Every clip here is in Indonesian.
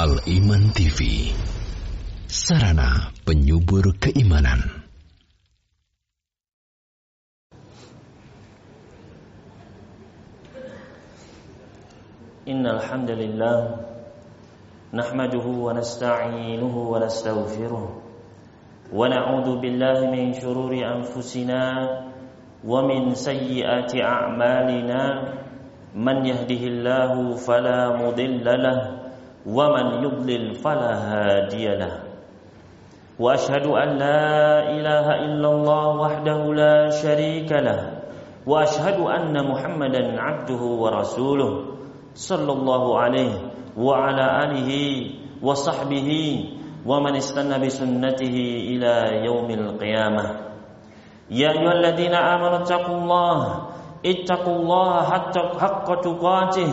Al-Iman TV Sarana penyubur keimanan. Innal hamdalillah nahmaduhu wa nasta'inuhu wa nastaghfiruh wa na'udzu billahi min shururi anfusina wa min sayyiati a'malina. Man yahdihillahu fala mudilla lahu ومن يضلل فلا هادي له. واشهد ان لا اله الا الله وحده لا شريك له. واشهد ان محمدا عبده ورسوله صلى الله عليه وعلى اله وصحبه ومن استنى بسنته إلى يوم القيامه. يا ايها الذين امنوا اتقوا الله اتقوا الله حتى حق تقاته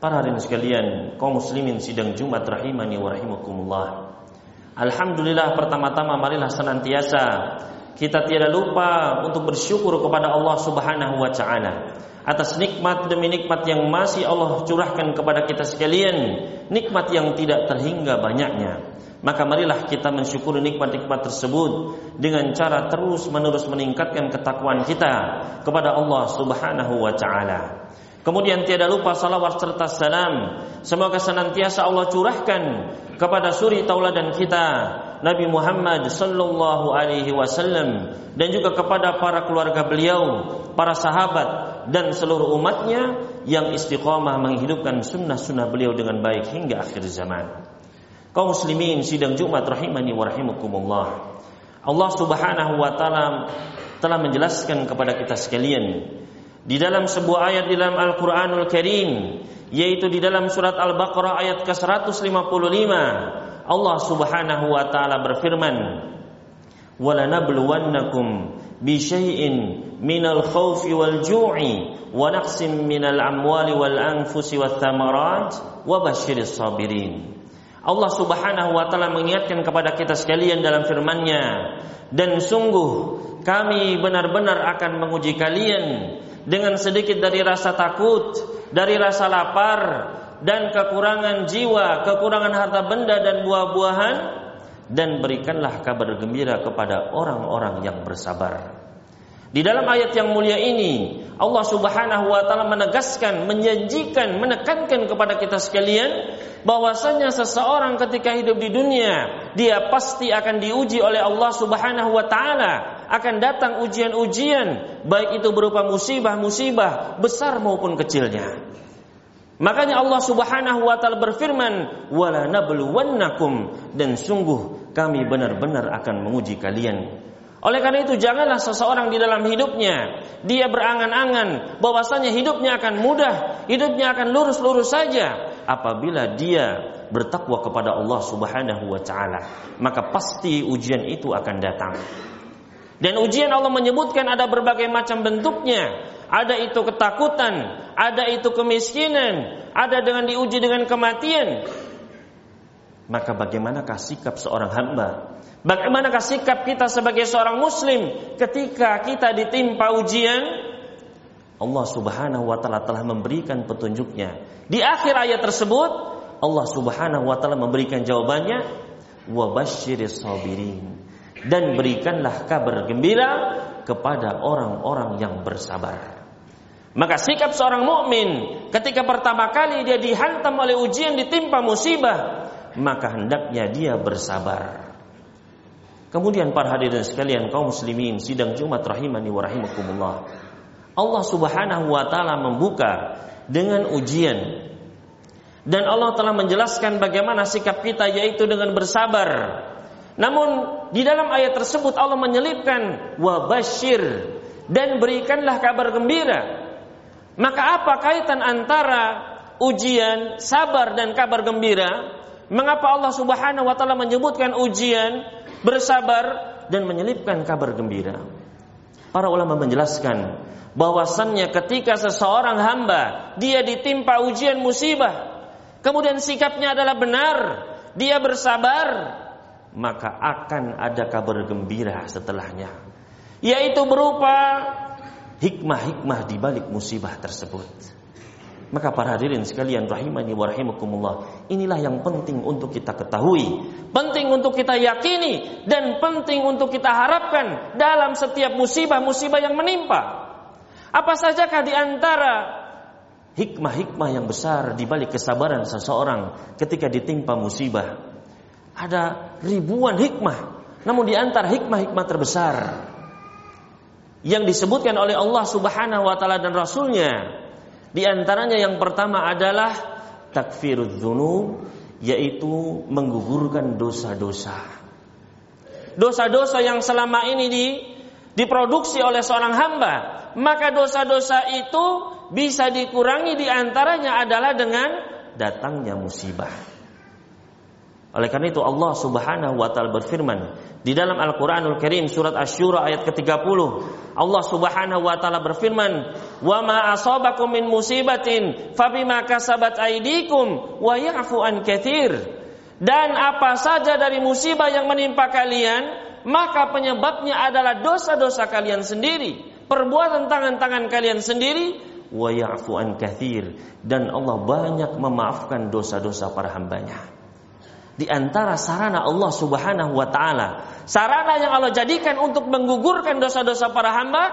Para hadirin sekalian, kaum muslimin sidang Jumat rahimani wa rahimakumullah. Alhamdulillah pertama-tama marilah senantiasa kita tiada lupa untuk bersyukur kepada Allah Subhanahu wa taala atas nikmat demi nikmat yang masih Allah curahkan kepada kita sekalian, nikmat yang tidak terhingga banyaknya. Maka marilah kita mensyukuri nikmat-nikmat tersebut dengan cara terus-menerus meningkatkan ketakwaan kita kepada Allah Subhanahu wa taala. Kemudian tiada lupa salawat serta salam. Semoga senantiasa Allah curahkan Kepada suri tauladan kita Nabi Muhammad sallallahu alaihi wasallam Dan juga kepada para keluarga beliau Para sahabat dan seluruh umatnya Yang istiqamah menghidupkan sunnah-sunnah beliau dengan baik hingga akhir zaman. Kaum muslimin sidang Jumat rahimani wa rahimakumullah. Allah subhanahu wa ta'ala telah menjelaskan kepada kita sekalian di dalam sebuah ayat di dalam Al-Qur'anul Karim yaitu di dalam surat Al-Baqarah ayat ke-155 Allah Subhanahu wa taala berfirman وَلَنَبْلُوَنَّكُمْ بِشَيْءٍ مِنَ الْخَوْفِ وَالْجُوعِ وَنَقْصٍ مِنَ الْأَمْوَالِ وَالْأَنفُسِ وَالثَّمَرَاتِ وَبَشِّرِ الصَّابِرِينَ Allah Subhanahu wa taala mengingatkan kepada kita sekalian dalam firman-Nya dan sungguh kami benar-benar akan menguji kalian dengan sedikit dari rasa takut, dari rasa lapar dan kekurangan jiwa, kekurangan harta benda dan buah-buahan dan berikanlah kabar gembira kepada orang-orang yang bersabar. Di dalam ayat yang mulia ini, Allah Subhanahu wa taala menegaskan, menjanjikan, menekankan kepada kita sekalian bahwasanya seseorang ketika hidup di dunia, dia pasti akan diuji oleh Allah Subhanahu wa taala akan datang ujian-ujian baik itu berupa musibah-musibah besar maupun kecilnya. Makanya Allah Subhanahu wa taala berfirman, "Wala nabluwannakum" dan sungguh kami benar-benar akan menguji kalian. Oleh karena itu janganlah seseorang di dalam hidupnya dia berangan-angan bahwasanya hidupnya akan mudah, hidupnya akan lurus-lurus saja apabila dia bertakwa kepada Allah Subhanahu wa taala, maka pasti ujian itu akan datang. Dan ujian Allah menyebutkan ada berbagai macam bentuknya. Ada itu ketakutan, ada itu kemiskinan, ada dengan diuji dengan kematian. Maka bagaimanakah sikap seorang hamba? Bagaimanakah sikap kita sebagai seorang muslim ketika kita ditimpa ujian? Allah Subhanahu wa taala telah memberikan petunjuknya. Di akhir ayat tersebut, Allah Subhanahu wa taala memberikan jawabannya, wa basyiris sabirin dan berikanlah kabar gembira kepada orang-orang yang bersabar. Maka sikap seorang mukmin ketika pertama kali dia dihantam oleh ujian ditimpa musibah, maka hendaknya dia bersabar. Kemudian para hadirin sekalian kaum muslimin sidang Jumat rahimani wa rahimakumullah. Allah Subhanahu wa taala membuka dengan ujian. Dan Allah telah menjelaskan bagaimana sikap kita yaitu dengan bersabar. Namun di dalam ayat tersebut Allah menyelipkan wa basyir dan berikanlah kabar gembira. Maka apa kaitan antara ujian, sabar dan kabar gembira? Mengapa Allah Subhanahu wa taala menyebutkan ujian, bersabar dan menyelipkan kabar gembira? Para ulama menjelaskan bahwasannya ketika seseorang hamba dia ditimpa ujian musibah, kemudian sikapnya adalah benar, dia bersabar, maka akan ada kabar gembira setelahnya, yaitu berupa hikmah-hikmah di balik musibah tersebut. Maka para hadirin sekalian rahimani wa rahimakumullah, inilah yang penting untuk kita ketahui, penting untuk kita yakini dan penting untuk kita harapkan dalam setiap musibah-musibah yang menimpa. Apa sajakah di antara hikmah-hikmah yang besar di balik kesabaran seseorang ketika ditimpa musibah? Ada ribuan hikmah, namun di antara hikmah-hikmah terbesar yang disebutkan oleh Allah Subhanahu wa taala dan rasulnya di antaranya yang pertama adalah takfirud dzunub yaitu menggugurkan dosa-dosa. Dosa-dosa yang selama ini di, diproduksi oleh seorang hamba, maka dosa-dosa itu bisa dikurangi di antaranya adalah dengan datangnya musibah. Oleh karena itu Allah Subhanahu wa taala berfirman di dalam Al-Qur'anul Karim surat Asy-Syura ayat ke-30. Allah Subhanahu wa taala berfirman, "Wa ma asabakum min musibatin fabima kasabat aydikum wa ya'fu an katsir." Dan apa saja dari musibah yang menimpa kalian, maka penyebabnya adalah dosa-dosa kalian sendiri, perbuatan tangan-tangan kalian sendiri, wa ya'fu an katsir. Dan Allah banyak memaafkan dosa-dosa para hambanya di antara sarana Allah Subhanahu wa taala. Sarana yang Allah jadikan untuk menggugurkan dosa-dosa para hamba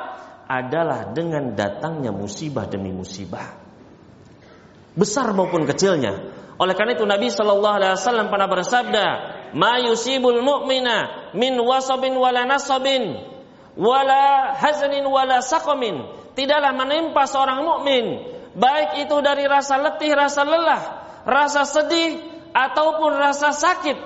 adalah dengan datangnya musibah demi musibah. Besar maupun kecilnya. Oleh karena itu Nabi Shallallahu alaihi wasallam pernah bersabda, "Ma yusibul mu'mina min wasabin wala nasabin wala hazanin wala saqamin." Tidaklah menimpa seorang mukmin baik itu dari rasa letih, rasa lelah, rasa sedih ataupun rasa sakit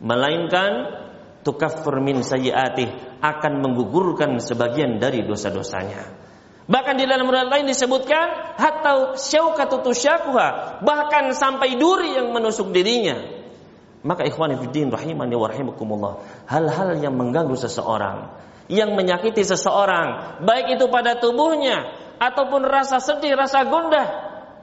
melainkan tukaffir min sayyiatih akan menggugurkan sebagian dari dosa-dosanya. Bahkan di dalam riwayat lain disebutkan hatta syaukatu tusyakuha, bahkan sampai duri yang menusuk dirinya. Maka ikhwani fiddin rahimani wa rahimakumullah, hal-hal yang mengganggu seseorang, yang menyakiti seseorang, baik itu pada tubuhnya ataupun rasa sedih, rasa gundah,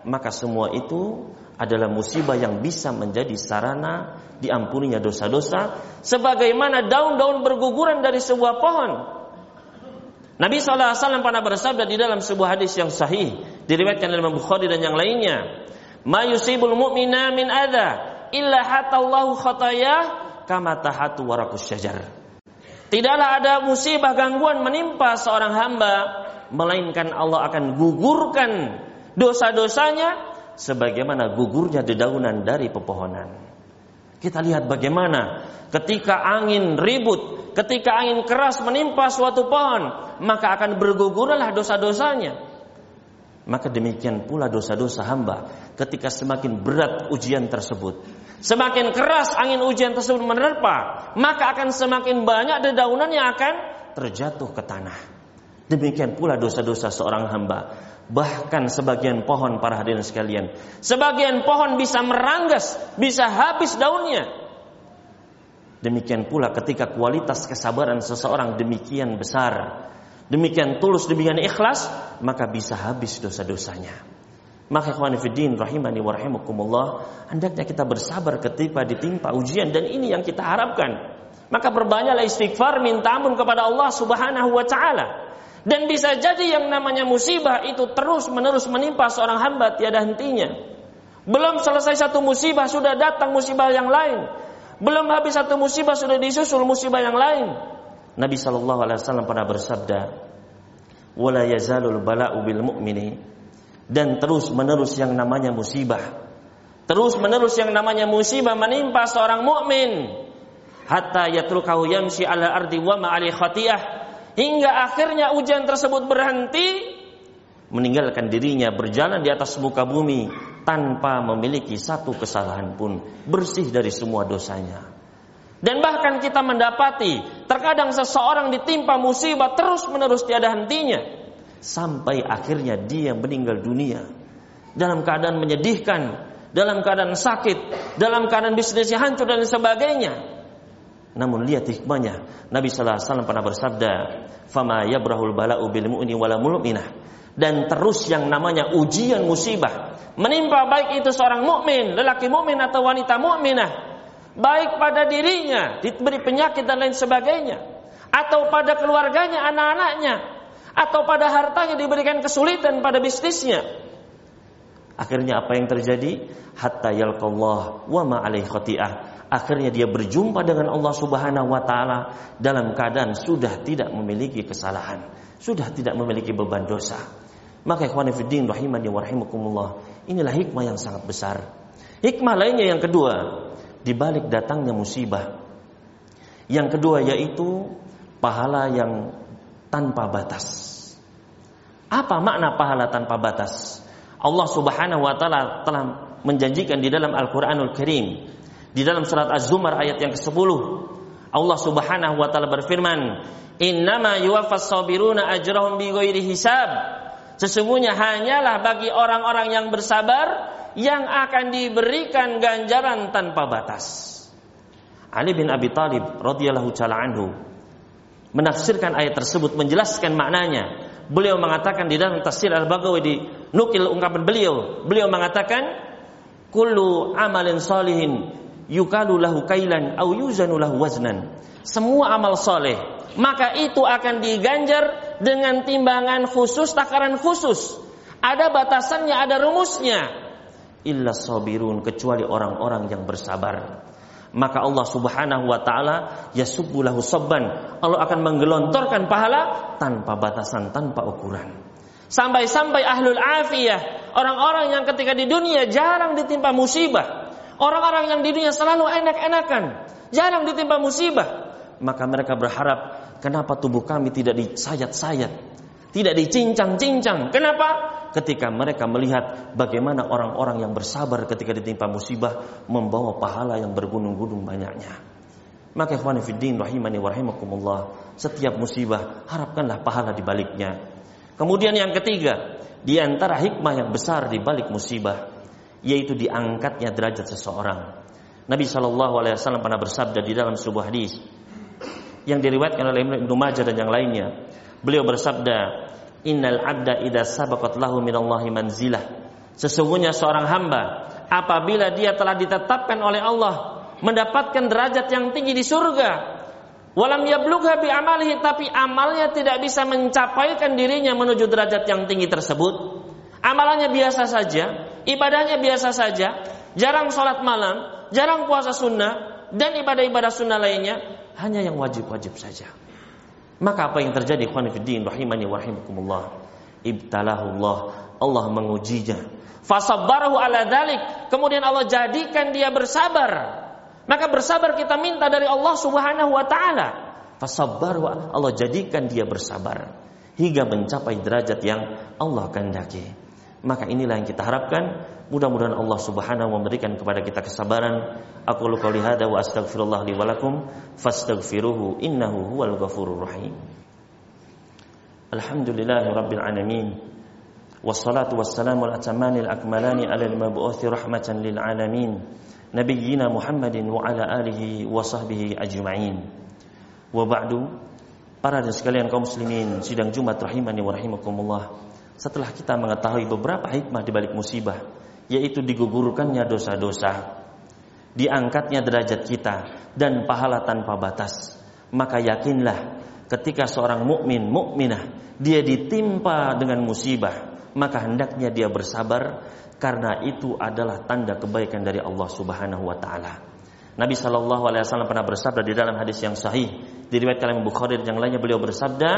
maka semua itu adalah musibah yang bisa menjadi sarana diampuninya dosa-dosa sebagaimana daun-daun berguguran dari sebuah pohon. Nabi SAW pernah bersabda di dalam sebuah hadis yang sahih diriwayatkan oleh Imam Bukhari dan yang lainnya, "Ma yusibul mu'mina min adza illa hatallahu khatayah kama tahatu warakus syajar." Tidaklah ada musibah gangguan menimpa seorang hamba melainkan Allah akan gugurkan dosa-dosanya sebagaimana gugurnya dedaunan dari pepohonan. Kita lihat bagaimana ketika angin ribut, ketika angin keras menimpa suatu pohon, maka akan bergugurlah dosa-dosanya. Maka demikian pula dosa-dosa hamba ketika semakin berat ujian tersebut. Semakin keras angin ujian tersebut menerpa, maka akan semakin banyak dedaunan yang akan terjatuh ke tanah. Demikian pula dosa-dosa seorang hamba Bahkan sebagian pohon para hadirin sekalian, sebagian pohon bisa meranggas, bisa habis daunnya. Demikian pula ketika kualitas kesabaran seseorang demikian besar, demikian tulus, demikian ikhlas, maka bisa habis dosa-dosanya. Maka ikhwan fiddin rahimani wa rahimakumullah, hendaknya kita bersabar ketika ditimpa ujian dan ini yang kita harapkan. Maka berbanyaklah istighfar minta ampun kepada Allah Subhanahu wa taala. Dan bisa jadi yang namanya musibah itu terus menerus menimpa seorang hamba tiada hentinya. Belum selesai satu musibah sudah datang musibah yang lain. Belum habis satu musibah sudah disusul musibah yang lain. Nabi Shallallahu Alaihi Wasallam pernah bersabda, "Wala yazalul bala'u mu'mini." Dan terus menerus yang namanya musibah. Terus menerus yang namanya musibah menimpa seorang mukmin. hatta yatrukahu yamshi ala ardi wa ma khati'ah hingga akhirnya ujian tersebut berhenti meninggalkan dirinya berjalan di atas muka bumi tanpa memiliki satu kesalahan pun bersih dari semua dosanya. Dan bahkan kita mendapati terkadang seseorang ditimpa musibah terus menerus tiada hentinya sampai akhirnya dia meninggal dunia. Dalam keadaan menyedihkan dalam keadaan sakit dalam keadaan bisnisnya hancur dan sebagainya namun lihat hikmahnya Nabi sallallahu alaihi wasallam pernah bersabda fama yabrahul bala'u bil mu'mini wala mu'minah dan terus yang namanya ujian musibah menimpa baik itu seorang mukmin, lelaki mukmin atau wanita mukminah, baik pada dirinya diberi penyakit dan lain sebagainya, atau pada keluarganya, anak-anaknya, atau pada hartanya diberikan kesulitan pada bisnisnya. Akhirnya apa yang terjadi? Hatta yalqallah wa ma khati'ah. Akhirnya dia berjumpa dengan Allah Subhanahu wa taala dalam keadaan sudah tidak memiliki kesalahan, sudah tidak memiliki beban dosa. Maka ikhwan fillah rahimani wa rahimakumullah, inilah hikmah yang sangat besar. Hikmah lainnya yang kedua, di balik datangnya musibah. Yang kedua yaitu pahala yang tanpa batas. Apa makna pahala tanpa batas? Allah Subhanahu wa taala telah menjanjikan di dalam Al-Qur'anul Karim di dalam surat Az-Zumar ayat yang ke-10 Allah Subhanahu wa taala berfirman, "Innama yuwaffas sabiruna ajrahum bighairi hisab." Sesungguhnya hanyalah bagi orang-orang yang bersabar yang akan diberikan ganjaran tanpa batas. Ali bin Abi Thalib radhiyallahu taala anhu menafsirkan ayat tersebut menjelaskan maknanya. Beliau mengatakan di dalam tafsir Al-Baghawi di nukil ungkapan beliau, beliau mengatakan kullu amalin salihin yukalu lahu kailan au yuzanu waznan. Semua amal soleh maka itu akan diganjar dengan timbangan khusus, takaran khusus. Ada batasannya, ada rumusnya. Illa sabirun kecuali orang-orang yang bersabar. Maka Allah Subhanahu wa taala yasubbulahu sabban. Allah akan menggelontorkan pahala tanpa batasan, tanpa ukuran. Sampai-sampai ahlul afiyah, orang-orang yang ketika di dunia jarang ditimpa musibah, orang-orang yang di dunia selalu enak-enakan, jarang ditimpa musibah, maka mereka berharap Kenapa tubuh kami tidak disayat-sayat? Tidak dicincang-cincang. Kenapa? Ketika mereka melihat bagaimana orang-orang yang bersabar ketika ditimpa musibah membawa pahala yang bergunung-gunung banyaknya. Maka ikhwan fiddin rahimani wa rahimakumullah, setiap musibah harapkanlah pahala di baliknya. Kemudian yang ketiga, di antara hikmah yang besar di balik musibah yaitu diangkatnya derajat seseorang. Nabi Shallallahu alaihi wasallam pernah bersabda di dalam sebuah hadis, yang diriwayatkan oleh Ibnu Majah dan yang lainnya. Beliau bersabda, "Innal 'abda idza sabaqat lahu minallahi manzilah." Sesungguhnya seorang hamba apabila dia telah ditetapkan oleh Allah mendapatkan derajat yang tinggi di surga, walam yablugha bi amalihi tapi amalnya tidak bisa mencapaikan dirinya menuju derajat yang tinggi tersebut. Amalannya biasa saja, ibadahnya biasa saja, jarang sholat malam, jarang puasa sunnah, dan ibadah-ibadah sunnah lainnya, hanya yang wajib-wajib saja. Maka apa yang terjadi fillah rahimani wa rahimakumullah? Ibtalahullah, Allah mengujinya. Fasabbarahu ala dalik, kemudian Allah jadikan dia bersabar. Maka bersabar kita minta dari Allah Subhanahu wa taala. Fasabbaru Allah jadikan dia bersabar hingga mencapai derajat yang Allah kehendaki. Maka inilah yang kita harapkan Mudah-mudahan Allah Subhanahu memberikan kepada kita kesabaran. Aku lu qouli hada wa astaghfirullah li wa lakum fastaghfiruhu innahu huwal ghafurur rahim. Alhamdulillahi rabbil alamin. Wassalatu wassalamu al atamanil akmalani ala al-mab'uthi rahmatan lil alamin. Nabiyyina Muhammadin wa ala alihi wa sahbihi ajma'in. Wa ba'du para dan sekalian kaum muslimin sidang Jumat rahimani wa rahimakumullah. Setelah kita mengetahui beberapa hikmah di balik musibah yaitu digugurkannya dosa-dosa, diangkatnya derajat kita dan pahala tanpa batas. Maka yakinlah ketika seorang mukmin mukminah dia ditimpa dengan musibah, maka hendaknya dia bersabar karena itu adalah tanda kebaikan dari Allah Subhanahu wa taala. Nabi Shallallahu alaihi wasallam pernah bersabda di dalam hadis yang sahih diriwayatkan oleh Bukhari dan yang lainnya beliau bersabda,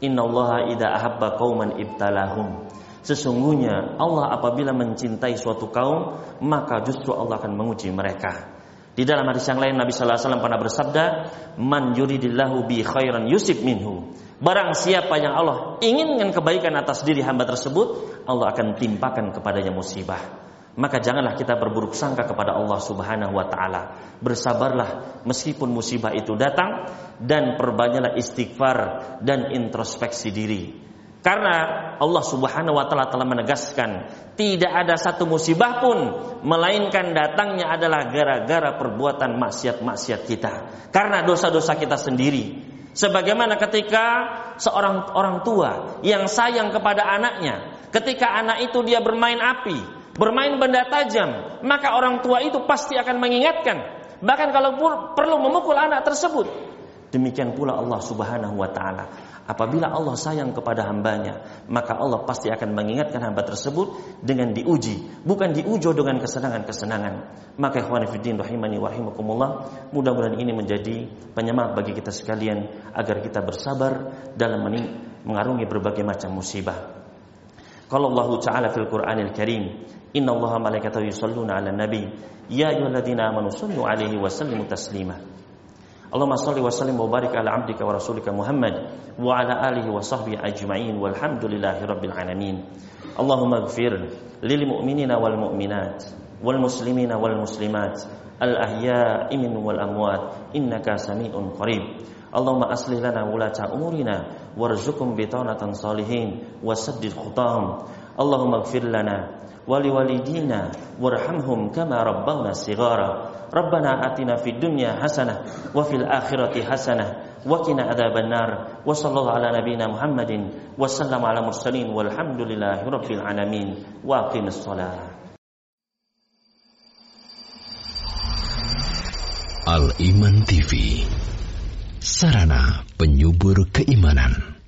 "Innallaha idza ahabba qauman ibtalahum." Sesungguhnya Allah apabila mencintai suatu kaum, maka justru Allah akan menguji mereka. Di dalam hadis yang lain Nabi sallallahu alaihi wasallam pernah bersabda, "Man yuridillahu bi khairan yusib minhu." Barang siapa yang Allah inginkan kebaikan atas diri hamba tersebut, Allah akan timpakan kepadanya musibah. Maka janganlah kita berburuk sangka kepada Allah Subhanahu wa taala. Bersabarlah meskipun musibah itu datang dan perbanyaklah istighfar dan introspeksi diri. Karena Allah Subhanahu wa taala telah menegaskan tidak ada satu musibah pun melainkan datangnya adalah gara-gara perbuatan maksiat-maksiat kita. Karena dosa-dosa kita sendiri. Sebagaimana ketika seorang orang tua yang sayang kepada anaknya, ketika anak itu dia bermain api, bermain benda tajam, maka orang tua itu pasti akan mengingatkan. Bahkan kalau perlu memukul anak tersebut. Demikian pula Allah Subhanahu wa taala Apabila Allah sayang kepada hambanya, maka Allah pasti akan mengingatkan hamba tersebut dengan diuji, bukan diujo dengan kesenangan-kesenangan. Maka ikhwan fillah rahimani wa rahimakumullah, mudah-mudahan ini menjadi penyemangat bagi kita sekalian agar kita bersabar dalam mengarungi berbagai macam musibah. Kalau Allah Ta'ala fil Qur'anil Karim, Inna Allah malaikatahu yusalluna ala nabi, Ya ayyuhalladzina amanu sallu alaihi wa sallimu taslima. Allahumma salli wa sallim wa barik ala abdika wa rasulika Muhammad wa ala alihi wa sahbihi ajma'in walhamdulillahi rabbil alamin. Allahumma ighfir lil mu'minina wal mu'minat wal muslimina wal muslimat al ahya'i min bitanatan salihin wa saddid khutahum. Allahumma ighfir lana ولوالدينا وارحمهم كما ربونا صغارا. ربنا آتنا في الدنيا حسنة وفي الآخرة حسنة وقنا عذاب النار. وصلى الله على نبينا محمد وسلم على المرسلين والحمد لله رب العالمين. وأقم الصلاة. Al Iman TV Sarana penyubur keimanan